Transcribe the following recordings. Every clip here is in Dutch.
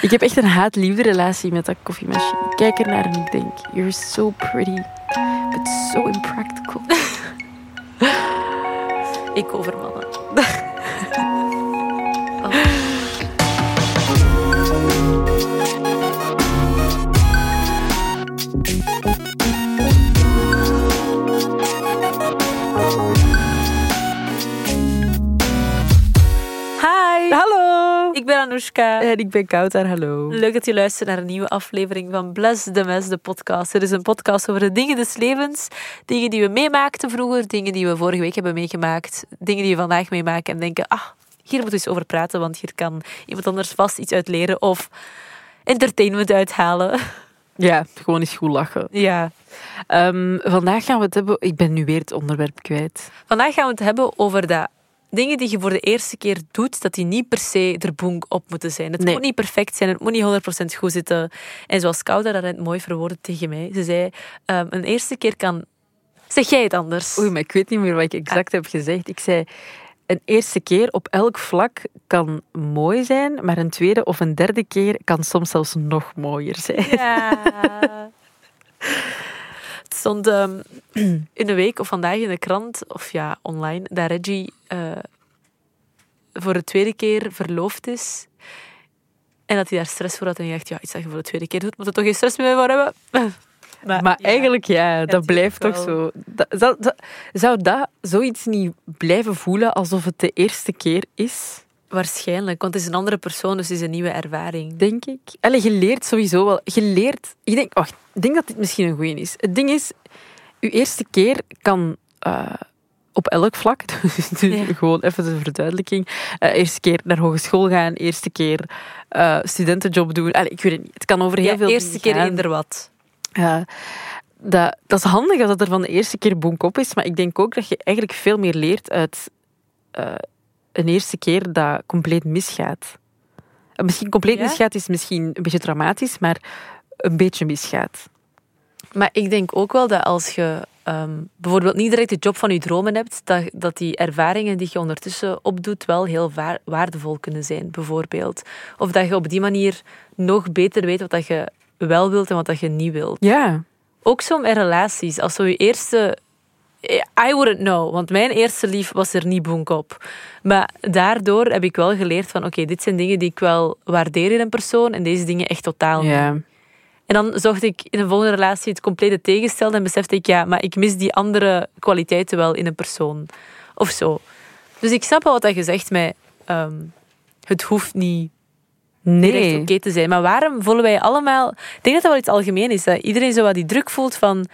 Ik heb echt een haat-liefde relatie met dat koffiemachine. Ik kijk ernaar en ik denk, you're so pretty, but so impractical. Ik over Anoushka. En ik ben Kouter, hallo. Leuk dat je luistert naar een nieuwe aflevering van Bless the Mess, de podcast. Het is een podcast over de dingen des levens. Dingen die we meemaakten vroeger, dingen die we vorige week hebben meegemaakt, dingen die we vandaag meemaken en denken, ah, hier moeten we eens over praten, want hier kan iemand anders vast iets uit leren of entertainment uithalen. Ja, gewoon eens goed lachen. Ja. Ehm, vandaag gaan we het hebben... Ik ben nu weer het onderwerp kwijt. Vandaag gaan we het hebben over dat dingen die je voor de eerste keer doet, dat die niet per se er boek op moeten zijn. Het Nee. moet niet perfect zijn, het moet niet 100% goed zitten. En zoals Kouda dat net mooi verwoordde tegen mij, ze zei, ehm, een eerste keer kan... Zeg jij het anders? Oei, maar ik weet niet meer wat ik exact heb gezegd. Ik zei, een eerste keer op elk vlak kan mooi zijn, maar een tweede of een derde keer kan soms zelfs nog mooier zijn. Ja. Stond ehm, in de week of vandaag in de krant, of ja, online, dat Reggie eh, voor de tweede keer verloofd is. En dat hij daar stress voor had. En hij dacht, ja, iets dat je voor de tweede keer doet, moet er toch geen stress meer voor hebben? Maar, Maar ja. eigenlijk, ja, dat blijft toch wel. zo. Dat, zou, zou- zou dat zoiets niet blijven voelen alsof het de eerste keer is? Waarschijnlijk, want het is een andere persoon, dus het is een nieuwe ervaring. Denk ik. Allee, je leert sowieso wel. Je leert... Ik denk, wacht, ik denk dat dit misschien een goeie is. Het ding is, je eerste keer kan eh, op elk vlak, dus Ja. gewoon even de verduidelijking, eh, eerste keer naar hogeschool gaan, eerste keer eh, studentenjob doen. Allee, ik weet het niet. Het kan over heel Ja, veel eerste keer gaan. eender wat. Ja, dat, dat is handig als het er van de eerste keer bonk op is, maar ik denk ook dat je eigenlijk veel meer leert uit een eerste keer dat compleet misgaat. Eh, Misschien compleet Ja? misgaat is misschien een beetje dramatisch, maar een beetje misgaat. Maar ik denk ook wel dat als je ehm, bijvoorbeeld niet direct de job van je dromen hebt, dat, dat die ervaringen die je ondertussen opdoet wel heel waar- waardevol kunnen zijn, bijvoorbeeld. Of dat je op die manier nog beter weet wat dat je wel wilt en wat dat je niet wilt. Ja, Ook zo met relaties. Als zo je eerste... I wouldn't know, want mijn eerste lief was er niet bonk op. Maar daardoor heb ik wel geleerd van, oké, dit zijn dingen die ik wel waardeer in een persoon en deze dingen echt totaal niet. En dan zocht ik in een volgende relatie het complete tegenstel en besefte ik, ja, maar ik mis die andere kwaliteiten wel in een persoon. Of zo. Dus ik snap wel wat dat je zegt met, ehm, het hoeft niet direct Nee. oké te zijn. Maar waarom voelen wij allemaal... Ik denk dat dat wel iets algemeen is. Dat iedereen zo wat die druk voelt van...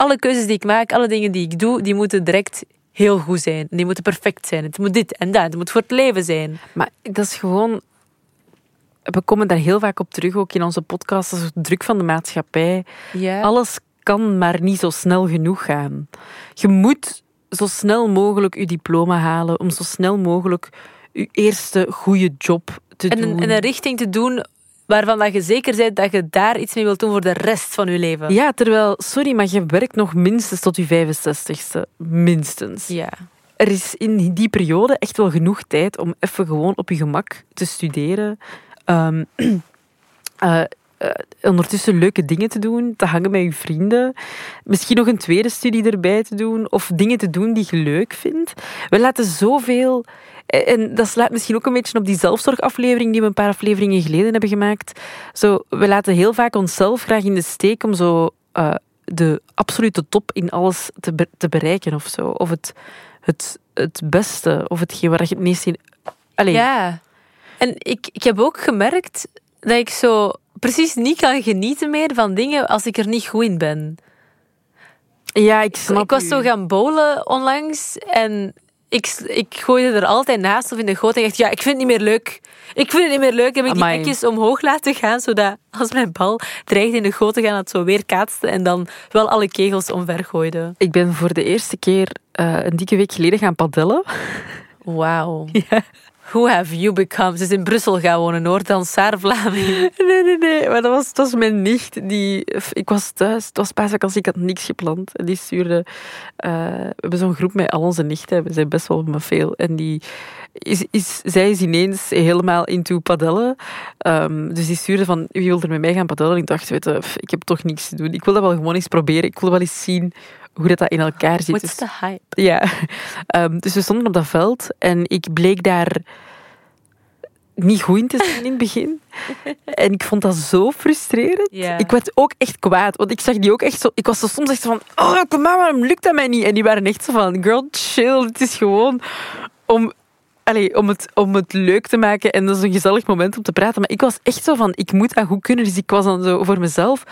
Alle keuzes die ik maak, alle dingen die ik doe, die moeten direct heel goed zijn. Die moeten perfect zijn. Het moet dit en dat. Het moet voor het leven zijn. Maar dat is gewoon... We komen daar heel vaak op terug, ook in onze podcast, dat is de druk van de maatschappij. Ja. Alles kan maar niet zo snel genoeg gaan. Je moet zo snel mogelijk je diploma halen om zo snel mogelijk je eerste goede job te en, doen. een, en een richting te doen waarvan dat je zeker bent dat je daar iets mee wilt doen voor de rest van je leven. Ja, terwijl, sorry, maar je werkt nog minstens tot je 65ste. Minstens. Ja. Er is in die periode echt wel genoeg tijd om even gewoon op je gemak te studeren. Eh, ondertussen leuke dingen te doen, te hangen met je vrienden. Misschien nog een tweede studie erbij te doen. Of dingen te doen die je leuk vindt. We laten zoveel... eh, En dat slaat misschien ook een beetje op die zelfzorgaflevering die we een paar afleveringen geleden hebben gemaakt. Zo, we laten heel vaak onszelf graag in de steek om zo eh, de absolute top in alles te, te bereiken of zo. Of het, het, het beste, of hetgeen waar je het meest in... Allee, Ja. En ik, ik heb ook gemerkt dat ik zo precies niet kan genieten meer van dingen als ik er niet goed in ben. ja, ik snap ik was u. zo gaan bowlen onlangs en ik, ik gooide er altijd naast of in de goot en ik dacht, ja, ik vind het niet meer leuk. Ik vind het niet meer leuk. Dan heb ik die Amai. ekjes omhoog laten gaan, zodat als mijn bal dreigde in de goot te gaan, het zo weer kaatste en dan wel alle kegels omver gooide. Ik ben voor de eerste keer eh, een dikke week geleden gaan padellen. Wauw. Ja. Who have you become? Ze is in Brussel gaan wonen, hoor, dan Saar Vlaming. Nee, nee, nee. Maar dat was, het was mijn nicht. Die, ik was thuis. Het was paasvakantie. Ik had niks gepland. En die stuurde... eh, we hebben zo'n groep met al onze nichten. We zijn best wel met veel. En die... Is, is, zij is ineens helemaal into padellen. Ehm, dus die stuurde van, wie wil er met mij gaan padellen? En ik dacht, weet je, pff, ik heb toch niks te doen. Ik wil dat wel gewoon eens proberen. Ik wil wel eens zien hoe dat, dat in elkaar zit. What's Dus- the hype? ja, Ehm, dus we stonden op dat veld en ik bleek daar niet goed in te zijn in het begin. En ik vond dat zo frustrerend. Ik werd ook echt kwaad, want ik zag die ook echt zo... Ik was zo soms echt van, oh, kom maar, waarom lukt dat mij niet? En die waren echt zo van, girl, chill, het is gewoon om... Allee, om, het, om het leuk te maken en dat is een gezellig moment om te praten. Maar ik was echt zo van, ik moet dat goed kunnen. Dus ik was dan zo voor mezelf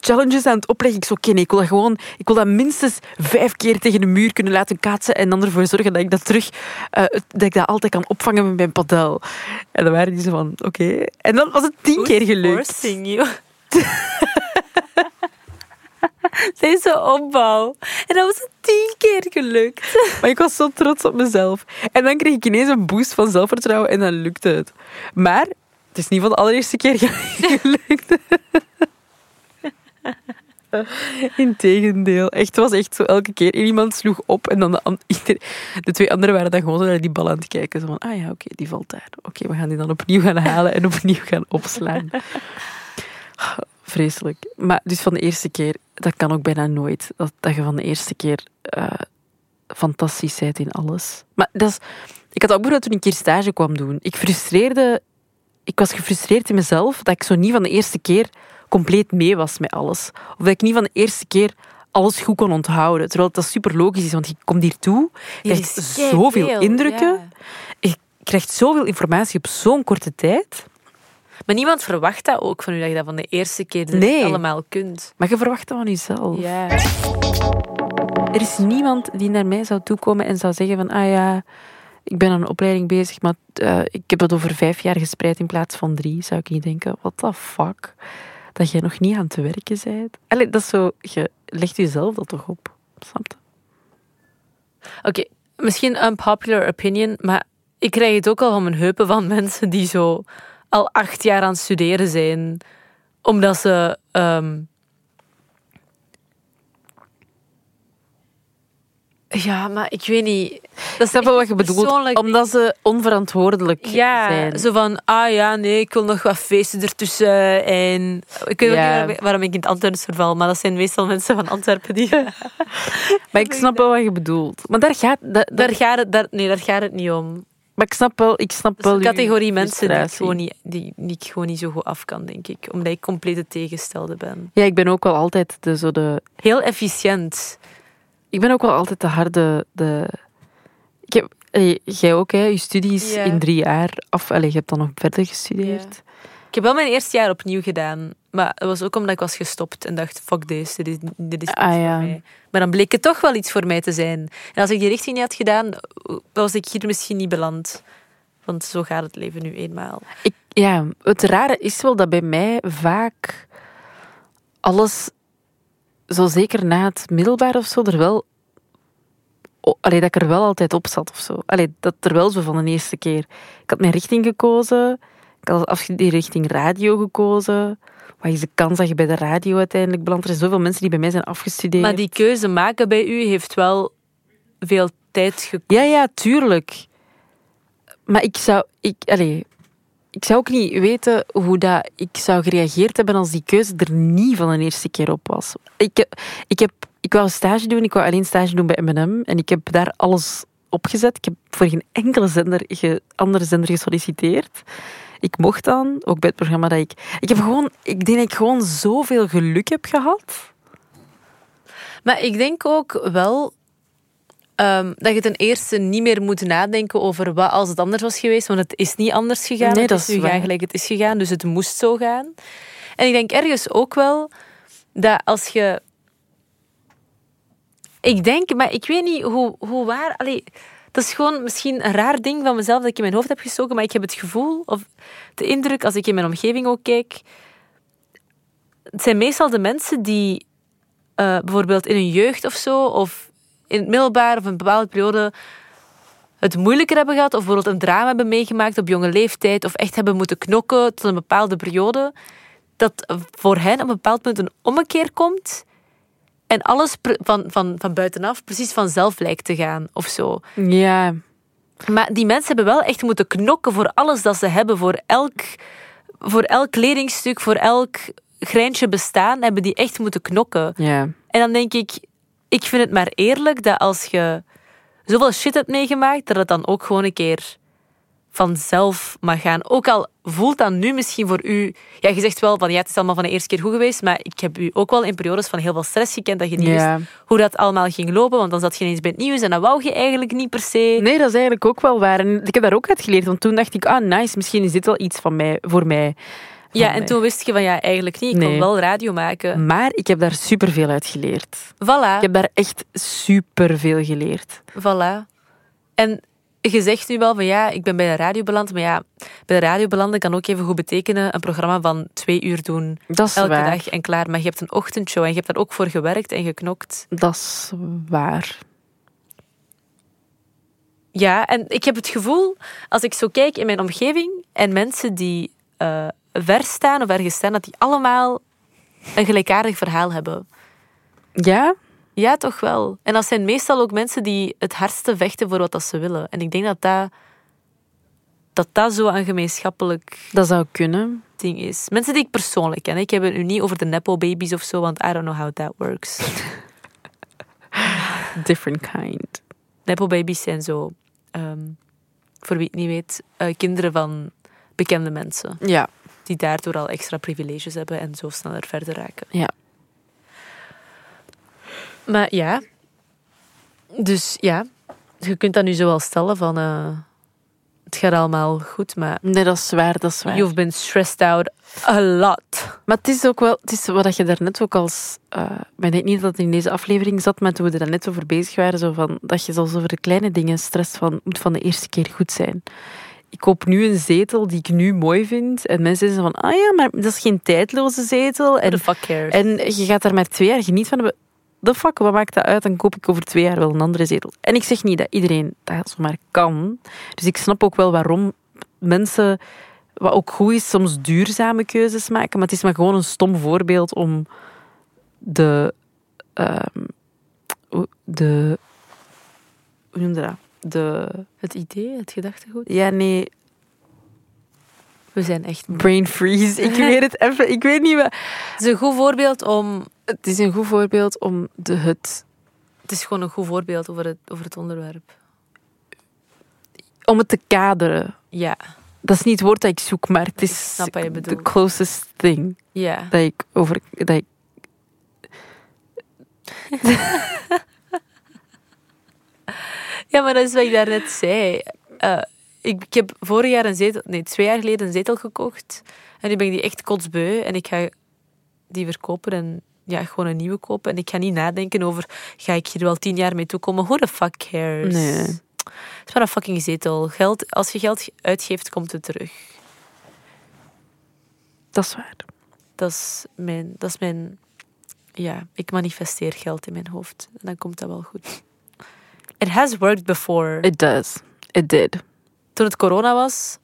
challenges aan het opleggen. Ik zo, oké, nee, ik wil dat gewoon... Ik wil dat minstens vijf keer tegen de muur kunnen laten kaatsen en dan ervoor zorgen dat ik dat terug... eh, dat ik dat altijd kan opvangen met mijn padel. En dan waren die zo van, oké. En dan was het tien keer gelukt. Deze opbouw. En dat was het tien keer gelukt. Maar ik was zo trots op mezelf. En dan kreeg ik ineens een boost van zelfvertrouwen en dan lukte het. Maar het is niet van de allereerste keer gelukt. Integendeel. Echt, het was echt zo elke keer. Iemand sloeg op en dan de, de twee anderen waren dan gewoon zo naar die bal aan het kijken. Zo van, ah ja, oké, die valt daar. Oké, we gaan die dan opnieuw gaan halen en opnieuw gaan opslaan. Vreselijk. Maar dus van de eerste keer, dat kan ook bijna nooit. Dat, dat je van de eerste keer eh, fantastisch bent in alles. Maar dat is, ik had ook bijvoorbeeld toen ik hier stage kwam doen. Ik frustreerde... Ik was gefrustreerd in mezelf dat ik zo niet van de eerste keer compleet mee was met alles. Of dat ik niet van de eerste keer alles goed kon onthouden. Terwijl dat super logisch is, want je komt hier toe, je krijgt zoveel indrukken, je krijgt zoveel informatie op zo'n korte tijd. Maar niemand verwacht dat ook van u, dat je dat van de eerste keer Nee. allemaal kunt. Maar je verwacht dat van jezelf. Ja. Er is niemand die naar mij zou toekomen en zou zeggen van, ah ja, ik ben aan een opleiding bezig, maar eh, ik heb het over vijf jaar gespreid in plaats van drie. Zou ik niet denken, what the fuck? Dat jij nog niet aan het werken bent. Allee, dat is zo, je legt jezelf dat toch op. Snap je? Oké, misschien een popular opinion, maar ik krijg het ook al van mijn heupen van mensen die zo al acht jaar aan het studeren zijn, omdat ze. ehm, ja, maar ik weet niet. Dat is Snap je wat je bedoelt? persoonlijk. Omdat ze onverantwoordelijk Ja, zijn. zo van, ah ja, nee, ik wil nog wat feesten ertussen. En ik weet Ja. ook niet waarom ik in het Antwerps verval, maar dat zijn meestal mensen van Antwerpen die... Maar ik snap wel wat je bedoelt. Maar daar gaat... Dat- Daar gaat het, daar, nee, daar gaat het niet om. Maar ik snap wel... Ik snap is wel een categorie mensen die ik, gewoon niet, die, die ik gewoon niet zo goed af kan, denk ik. Omdat ik compleet het tegengestelde ben. Ja, ik ben ook wel altijd de, zo de... Heel efficiënt. Ik ben ook wel altijd de harde... De... Ik heb, allee, jij ook, hè? Je studies Ja. in drie jaar af. Allee, je hebt dan nog verder gestudeerd. Ik heb wel mijn eerste jaar opnieuw gedaan. Maar dat was ook omdat ik was gestopt en dacht, fuck deze, dit is, dit is Ah, ja. voor mij. Maar dan bleek het toch wel iets voor mij te zijn. En als ik die richting niet had gedaan, was ik hier misschien niet beland. Want zo gaat het leven nu eenmaal. Ik, ja, het rare is wel dat bij mij vaak alles, zo zeker na het middelbaar of zo, er wel... o- Allee, dat ik er wel altijd op zat of zo. Allee, dat er wel zo van de eerste keer. Ik had mijn richting gekozen. Ik had als die richting radio gekozen. Wat is de kans dat je bij de radio uiteindelijk belandt? Er zijn zoveel mensen die bij mij zijn afgestudeerd. Maar die keuze maken bij u heeft wel veel tijd gekost. Ja, ja, tuurlijk. Maar ik zou... Ik, allee, ik zou ook niet weten hoe dat ik zou gereageerd hebben als die keuze er niet van de eerste keer op was. Ik, ik, heb, ik wou stage doen, ik wou alleen stage doen bij M&M en ik heb daar alles opgezet. Ik heb voor geen enkele zender, ge- andere zender gesolliciteerd. Ik mocht dan, ook bij het programma dat ik... Ik heb gewoon... Ik denk dat ik gewoon zoveel geluk heb gehad. Maar ik denk ook wel ehm, dat je ten eerste niet meer moet nadenken over wat als het anders was geweest. Want het is niet anders gegaan. Nee, het dat is nu gelijk het is gegaan, dus het moest zo gaan. En ik denk ergens ook wel dat als je... Ik denk, maar ik weet niet hoe, hoe waar... Allee, dat is gewoon misschien een raar ding van mezelf dat ik in mijn hoofd heb gestoken, maar ik heb het gevoel, of de indruk, als ik in mijn omgeving ook kijk... Het zijn meestal de mensen die eh, bijvoorbeeld in hun jeugd of zo, of in het middelbaar of een bepaalde periode het moeilijker hebben gehad, of bijvoorbeeld een drama hebben meegemaakt op jonge leeftijd, of echt hebben moeten knokken tot een bepaalde periode, dat voor hen op een bepaald punt een ommekeer komt en alles van, van, van buitenaf precies vanzelf lijkt te gaan of zo. Ja. Maar die mensen hebben wel echt moeten knokken voor alles dat ze hebben, voor elk, voor elk kledingstuk, voor elk greintje bestaan, hebben die echt moeten knokken. Ja. En dan denk ik, ik vind het maar eerlijk dat als je zoveel shit hebt meegemaakt, dat het dan ook gewoon een keer vanzelf mag gaan. Ook al voelt dat nu misschien voor u... Ja, je zegt wel van ja, het is allemaal van de eerste keer goed geweest, maar ik heb u ook wel in periodes van heel veel stress gekend dat je niet Ja. wist hoe dat allemaal ging lopen, want dan zat je ineens bij het nieuws en dat wou je eigenlijk niet per se. Nee, dat is eigenlijk ook wel waar. En ik heb daar ook uit geleerd. Want toen dacht ik, ah, nice, misschien is dit wel iets van mij, voor mij. Ja, en toen wist je van ja, eigenlijk niet. Ik Nee. wil wel radio maken. Maar ik heb daar superveel uit geleerd. Voilà, Ik heb daar echt superveel geleerd. voilà. En je zegt nu wel van ja, ik ben bij de radio beland, maar ja, bij de radio belanden kan ook even goed betekenen een programma van twee uur doen, Dat is elke waar. dag en klaar. Maar je hebt een ochtendshow en je hebt daar ook voor gewerkt en geknokt. Dat is waar. Ja, en ik heb het gevoel, als ik zo kijk in mijn omgeving en mensen die eh ver staan of ergens staan, dat die allemaal een gelijkaardig verhaal hebben. Ja? Ja, toch wel. En dat zijn meestal ook mensen die het hardste vechten voor wat dat ze willen. En ik denk dat dat, dat, dat zo een gemeenschappelijk Dat zou kunnen. ding is. Mensen die ik persoonlijk ken. Ik heb het nu niet over de nepo-babies of zo, want I don't know how that works. Different kind. Nepo-babies zijn zo, ehm, voor wie het niet weet, eh, kinderen van bekende mensen. Ja. Die daardoor al extra privileges hebben en zo sneller verder raken. Ja. Maar ja. Dus ja, je kunt dat nu zo wel stellen van... eh, het gaat allemaal goed, maar Nee, dat is waar, dat is waar. you've been stressed out a lot. Maar het is ook wel, het is wat je daarnet ook als, maar ik denk niet dat het in deze aflevering zat, maar toen we er net over bezig waren, zo van, dat je zelfs over de kleine dingen stress van, het moet van de eerste keer goed zijn. Ik koop nu een zetel die ik nu mooi vind en mensen zeggen van, ah ja, maar dat is geen tijdloze zetel en, the fuck cares? en je gaat daar maar twee jaar genieten van. De fuck, wat maakt dat uit? Dan koop ik over twee jaar wel een andere zetel. En ik zeg niet dat iedereen dat zomaar kan. Dus ik snap ook wel waarom mensen wat ook goed is, soms duurzame keuzes maken. Maar het is maar gewoon een stom voorbeeld om de... ehm, hoe- de hoe noem je dat? De... Het idee, het gedachtegoed. Ja, nee, We zijn echt... brain freeze. Ik weet het even. Ik weet niet wat... Het is een goed voorbeeld om... Het is een goed voorbeeld om de, het... Het is gewoon een goed voorbeeld over het, over het onderwerp. Om het te kaderen. Ja, Dat is niet het woord dat ik zoek, maar het is snap wat je the closest thing ja. dat ik over... Dat ik, Ja, maar dat is wat ik daarnet zei. Eh, ik, ik heb vorig jaar een zetel, nee, twee jaar geleden een zetel gekocht. En nu ben ik die echt kotsbeu. En ik ga die verkopen en ja, gewoon een nieuwe kopen. En ik ga niet nadenken over, ga ik hier wel tien jaar mee toekomen? Who the fuck cares? Nee. Het is maar een fucking zetel. Geld, als je geld uitgeeft, komt het terug. dat is waar. Dat is mijn... Dat is mijn ja, ik manifesteer geld in mijn hoofd. En dan komt dat wel goed. It has worked before. It does. It did. Toen het corona was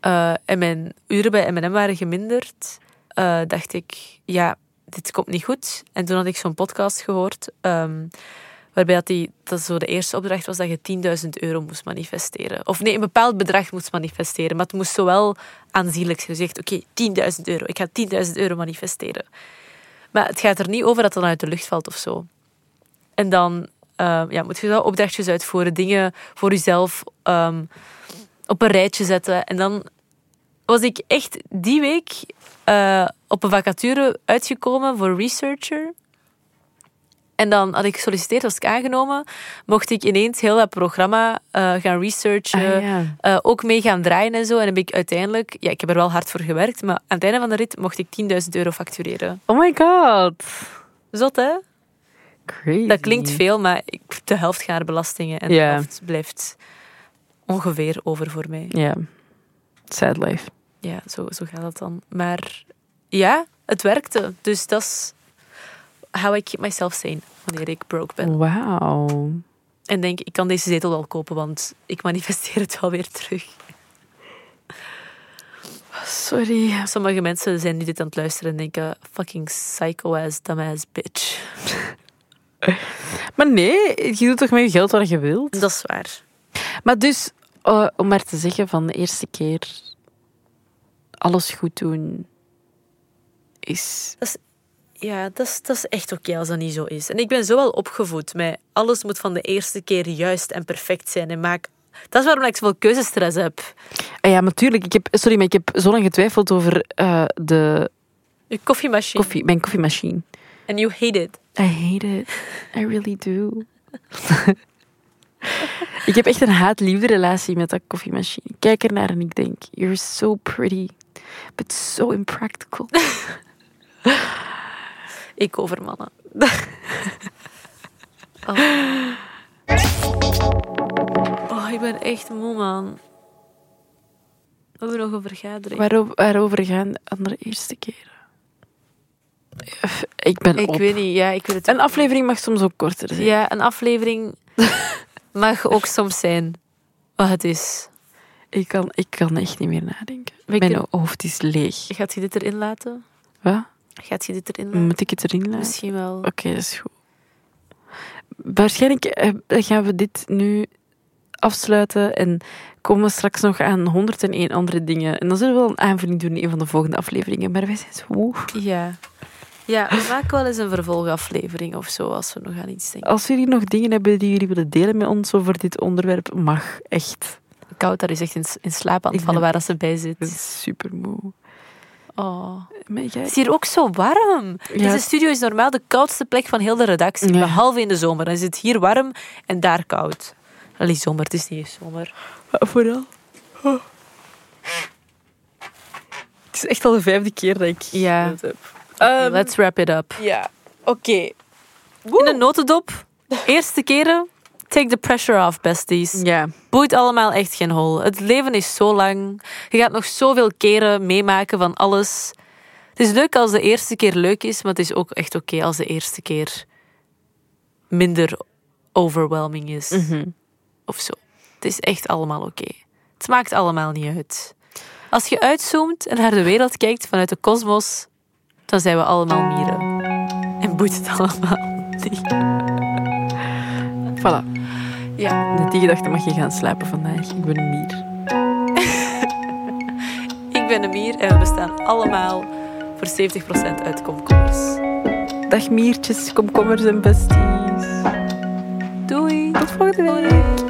eh, en mijn uren bij M&M waren geminderd, eh, dacht ik, ja, dit komt niet goed. En toen had ik zo'n podcast gehoord, ehm, waarbij dat, die, dat zo de eerste opdracht was dat je 10.000 euro moest manifesteren. Of nee, een bepaald bedrag moest manifesteren, maar het moest zowel aanzienlijk. Dus je zegt, oké, 10.000 euro, ik ga 10.000 euro manifesteren. Maar het gaat er niet over dat het dan uit de lucht valt of zo. En dan eh, ja, moet je wel opdrachtjes uitvoeren, dingen voor jezelf ehm, op een rijtje zetten. En dan was ik echt die week eh, op een vacature uitgekomen voor researcher. En dan had ik gesolliciteerd, was ik aangenomen. Mocht ik ineens heel dat programma eh, gaan researchen. Ah, ja. eh, ook mee gaan draaien en zo. En heb ik uiteindelijk... Ja, ik heb er wel hard voor gewerkt. Maar aan het einde van de rit mocht ik 10.000 euro factureren. Oh my god. Zot, hè? Crazy. Dat klinkt veel, maar ik- de helft gaat belastingen. En de helft blijft ongeveer over voor mij. Ja. Sad life. Ja, zo, zo gaat het dan. Maar ja, het werkte. Dus dat is how I keep myself sane wanneer ik broke ben. Wauw. En denk, ik kan deze zetel wel kopen, want ik manifesteer het wel weer terug. Sorry. Sommige mensen zijn nu dit aan het luisteren en denken, fucking psycho-ass, dumbass bitch. Maar nee, je doet toch met je geld wat je wilt? Dat is waar. Maar dus, eh, om maar te zeggen van de eerste keer alles goed doen is... Ja, dat is, dat is echt oké als dat niet zo is. En ik ben zo wel opgevoed met alles moet van de eerste keer juist en perfect zijn. En maak... Dat is waarom ik zoveel keuzestress heb. Ah ja, natuurlijk. Ik heb, sorry, maar ik heb zo lang getwijfeld over eh, de Je koffiemachine. koffie, mijn koffiemachine. And you hate it. I hate it. I really do. ik heb echt een haat-liefde relatie met dat koffiemachine. Ik kijk ernaar en ik denk, you're so pretty, but so impractical. Ik over mannen. oh. oh, ik ben echt moe, man. We hebben nog een vergadering. Waarover, waarover gaan andere eerste keren? Ik ben ik op. weet niet, ja, ik weet het Een aflevering mag soms ook korter zijn. Ja, een aflevering mag ook soms zijn wat het is. Ik, kan, ik kan echt niet meer nadenken. We Mijn kunnen- hoofd is leeg. Gaat je dit erin laten? Wat? Gaat je dit erin laten? Moet ik het erin laten? Misschien wel. Oké, dat is goed. Waarschijnlijk eh, gaan we dit nu afsluiten en komen we straks nog aan 101 andere dingen. En dan zullen we wel een aanvulling doen in een van de volgende afleveringen. Maar wij zijn zo moe. Ja. Ja, we maken wel eens een vervolgaflevering of zo, als we nog aan iets denken. Als jullie nog dingen hebben die jullie willen delen met ons over dit onderwerp, mag echt. Koud, daar is echt in, in slaap aan het vallen waar dat ze bij zit. super moe. Oh. Het is hier ook zo warm. Deze studio is normaal de koudste plek van heel de redactie, Ja. behalve in de zomer. Dan is het hier warm en daar koud. Allee, zomer, het is niet eens zomer. Maar vooral. Oh. Het is echt al de vijfde keer dat ik Ja. dat heb. Okay, Ehm, let's wrap it up. Ja, oké. In een notendop, eerste keren, take the pressure off, besties. Ja, Boeit allemaal echt geen hol. Het leven is zo lang. Je gaat nog zoveel keren meemaken van alles. Het is leuk als de eerste keer leuk is, maar het is ook echt oké als de eerste keer minder overwhelming is. Mhm. Of zo. Het is echt allemaal oké. Het maakt allemaal niet uit. Als je uitzoomt en naar de wereld kijkt vanuit de kosmos, dan zijn we allemaal mieren. En boeit het allemaal niet. voilà. Ja, Met die gedachte mag je gaan slapen vandaag. Ik ben een mier. ik ben een mier en we bestaan allemaal voor 70% uit komkommers. Dag miertjes, komkommers en besties. Doei! Tot volgende week.